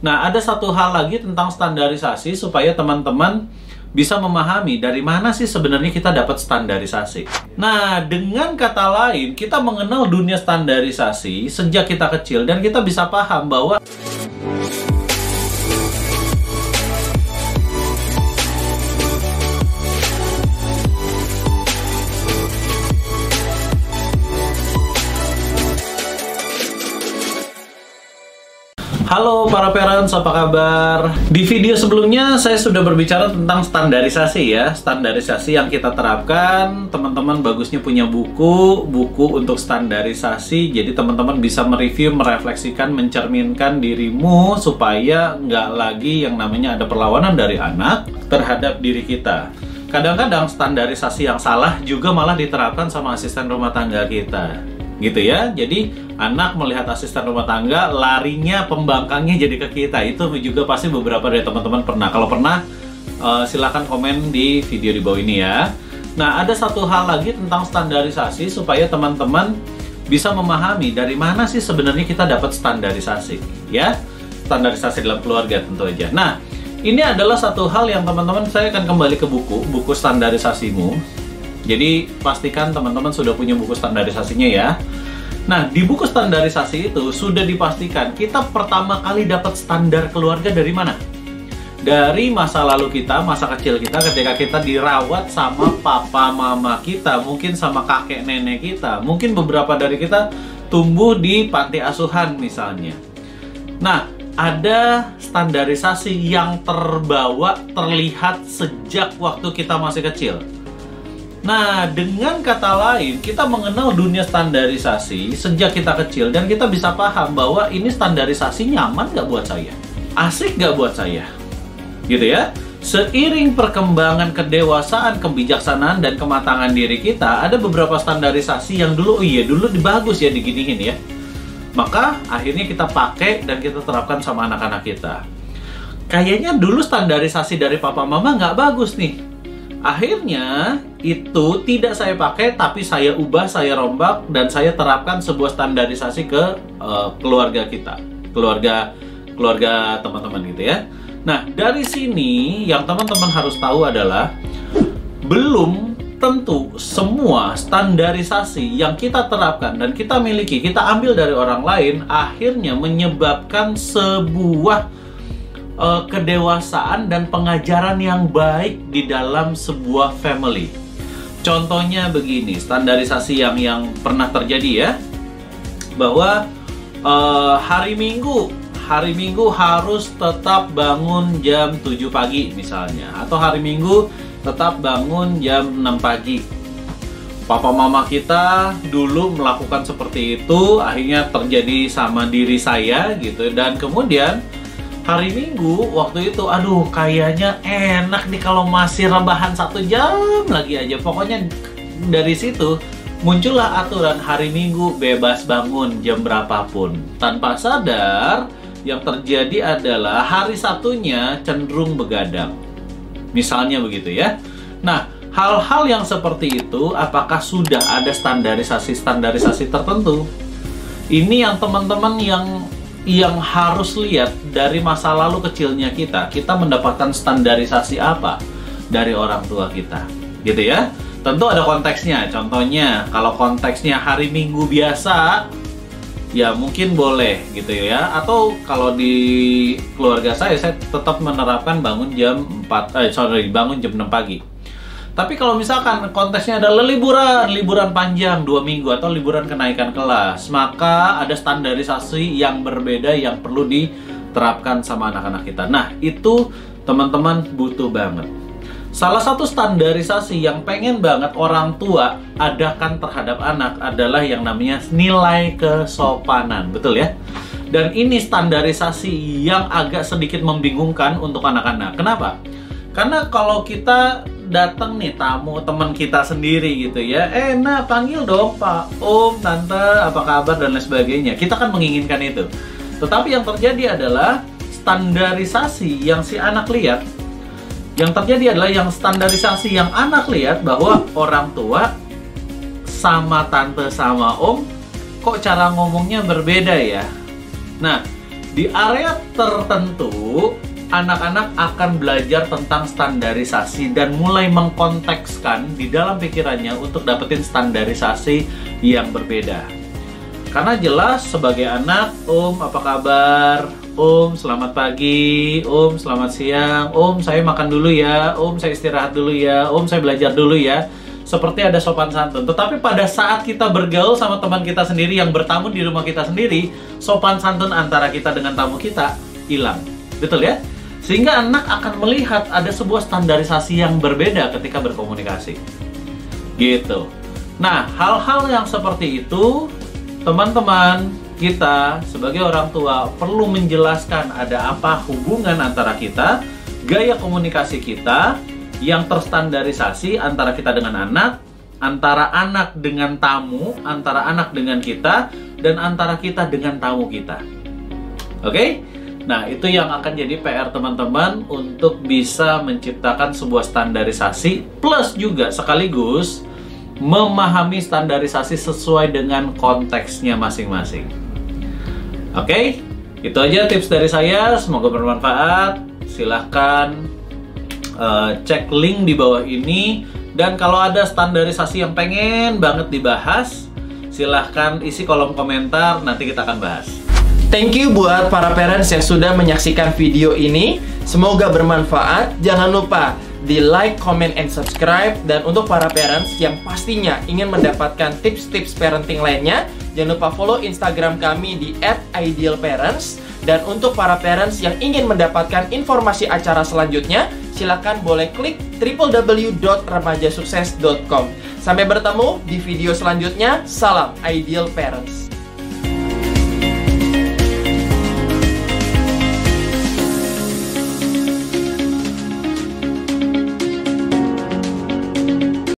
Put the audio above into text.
Nah, ada satu hal lagi tentang standarisasi supaya teman-teman bisa memahami dari mana sih sebenarnya kita dapat standarisasi. Nah, dengan kata lain, kita mengenal dunia standarisasi sejak kita kecil dan kita bisa paham bahwa Halo para parents, apa kabar? Di video sebelumnya saya sudah berbicara tentang standarisasi ya. Standarisasi yang kita terapkan Teman-teman bagusnya punya buku Buku untuk standarisasi. Jadi teman-teman bisa mereview, merefleksikan, mencerminkan dirimu Supaya nggak lagi yang namanya ada perlawanan dari anak terhadap diri kita. Kadang-kadang standarisasi yang salah juga malah diterapkan sama asisten rumah tangga kita gitu ya. Jadi anak melihat asisten rumah tangga larinya pembangkangnya jadi ke kita. Itu juga pasti beberapa dari teman-teman pernah. Kalau pernah uh, silahkan komen di video di bawah ini ya. Nah, ada satu hal lagi tentang standarisasi supaya teman-teman bisa memahami dari mana sih sebenarnya kita dapat standarisasi, ya. Standarisasi dalam keluarga tentu aja. Nah, ini adalah satu hal yang teman-teman saya akan kembali ke buku, buku standarisasimu jadi pastikan teman-teman sudah punya buku standarisasinya ya. Nah, di buku standarisasi itu sudah dipastikan kita pertama kali dapat standar keluarga dari mana? Dari masa lalu kita, masa kecil kita ketika kita dirawat sama papa mama kita, mungkin sama kakek nenek kita, mungkin beberapa dari kita tumbuh di panti asuhan misalnya. Nah, ada standarisasi yang terbawa terlihat sejak waktu kita masih kecil Nah, dengan kata lain, kita mengenal dunia standarisasi sejak kita kecil dan kita bisa paham bahwa ini standarisasi nyaman nggak buat saya, asik nggak buat saya, gitu ya. Seiring perkembangan kedewasaan, kebijaksanaan, dan kematangan diri kita, ada beberapa standarisasi yang dulu, oh iya dulu bagus ya diginiin ya. Maka akhirnya kita pakai dan kita terapkan sama anak-anak kita. Kayaknya dulu standarisasi dari papa mama nggak bagus nih Akhirnya itu tidak saya pakai tapi saya ubah, saya rombak dan saya terapkan sebuah standarisasi ke uh, keluarga kita, keluarga keluarga teman-teman gitu ya. Nah, dari sini yang teman-teman harus tahu adalah belum tentu semua standarisasi yang kita terapkan dan kita miliki, kita ambil dari orang lain akhirnya menyebabkan sebuah uh, kedewasaan dan pengajaran yang baik di dalam sebuah family. Contohnya begini, standarisasi yang yang pernah terjadi ya, bahwa uh, hari Minggu hari Minggu harus tetap bangun jam 7 pagi misalnya, atau hari Minggu tetap bangun jam 6 pagi. Papa mama kita dulu melakukan seperti itu, akhirnya terjadi sama diri saya gitu. Dan kemudian hari Minggu waktu itu aduh kayaknya enak nih kalau masih rebahan satu jam lagi aja. Pokoknya dari situ muncullah aturan hari Minggu bebas bangun jam berapapun. Tanpa sadar yang terjadi adalah hari satunya cenderung begadang. Misalnya begitu ya. Nah hal-hal yang seperti itu apakah sudah ada standarisasi-standarisasi tertentu? Ini yang teman-teman yang yang harus lihat dari masa lalu kecilnya kita, kita mendapatkan standarisasi apa dari orang tua kita, gitu ya. Tentu ada konteksnya. Contohnya, kalau konteksnya hari Minggu biasa, ya mungkin boleh gitu ya. Atau kalau di keluarga saya, saya tetap menerapkan bangun jam 4, eh sorry, bangun jam 6 pagi tapi kalau misalkan kontesnya adalah liburan, liburan panjang dua minggu atau liburan kenaikan kelas, maka ada standarisasi yang berbeda yang perlu diterapkan sama anak-anak kita. Nah, itu teman-teman butuh banget. Salah satu standarisasi yang pengen banget orang tua adakan terhadap anak adalah yang namanya nilai kesopanan, betul ya? Dan ini standarisasi yang agak sedikit membingungkan untuk anak-anak. Kenapa? Karena kalau kita datang nih tamu teman kita sendiri gitu ya. Eh nah panggil dong pak. Om tante apa kabar dan lain sebagainya. Kita kan menginginkan itu. Tetapi yang terjadi adalah standarisasi yang si anak lihat. Yang terjadi adalah yang standarisasi yang anak lihat bahwa orang tua sama tante sama om kok cara ngomongnya berbeda ya? Nah Di area tertentu, anak-anak akan belajar tentang standarisasi dan mulai mengkontekskan di dalam pikirannya untuk dapetin standarisasi yang berbeda. Karena jelas sebagai anak, Om apa kabar? Om selamat pagi, Om selamat siang, Om saya makan dulu ya, Om saya istirahat dulu ya, Om saya belajar dulu ya. Seperti ada sopan santun. Tetapi pada saat kita bergaul sama teman kita sendiri yang bertamu di rumah kita sendiri, sopan santun antara kita dengan tamu kita hilang. Betul ya? Sehingga anak akan melihat ada sebuah standarisasi yang berbeda ketika berkomunikasi. Gitu. Nah, hal-hal yang seperti itu, teman-teman kita sebagai orang tua perlu menjelaskan ada apa hubungan antara kita, gaya komunikasi kita yang terstandarisasi antara kita dengan anak, antara anak dengan tamu, antara anak dengan kita, dan antara kita dengan tamu kita. Oke? Okay? Nah, itu yang akan jadi PR teman-teman untuk bisa menciptakan sebuah standarisasi plus juga sekaligus memahami standarisasi sesuai dengan konteksnya masing-masing. Oke, itu aja tips dari saya. Semoga bermanfaat. Silahkan uh, cek link di bawah ini. Dan kalau ada standarisasi yang pengen banget dibahas, silahkan isi kolom komentar. Nanti kita akan bahas. Thank you buat para parents yang sudah menyaksikan video ini. Semoga bermanfaat. Jangan lupa di like, comment, and subscribe. Dan untuk para parents yang pastinya ingin mendapatkan tips-tips parenting lainnya, jangan lupa follow Instagram kami di @idealparents. Dan untuk para parents yang ingin mendapatkan informasi acara selanjutnya, silakan boleh klik www.remajasukses.com. Sampai bertemu di video selanjutnya. Salam Ideal Parents.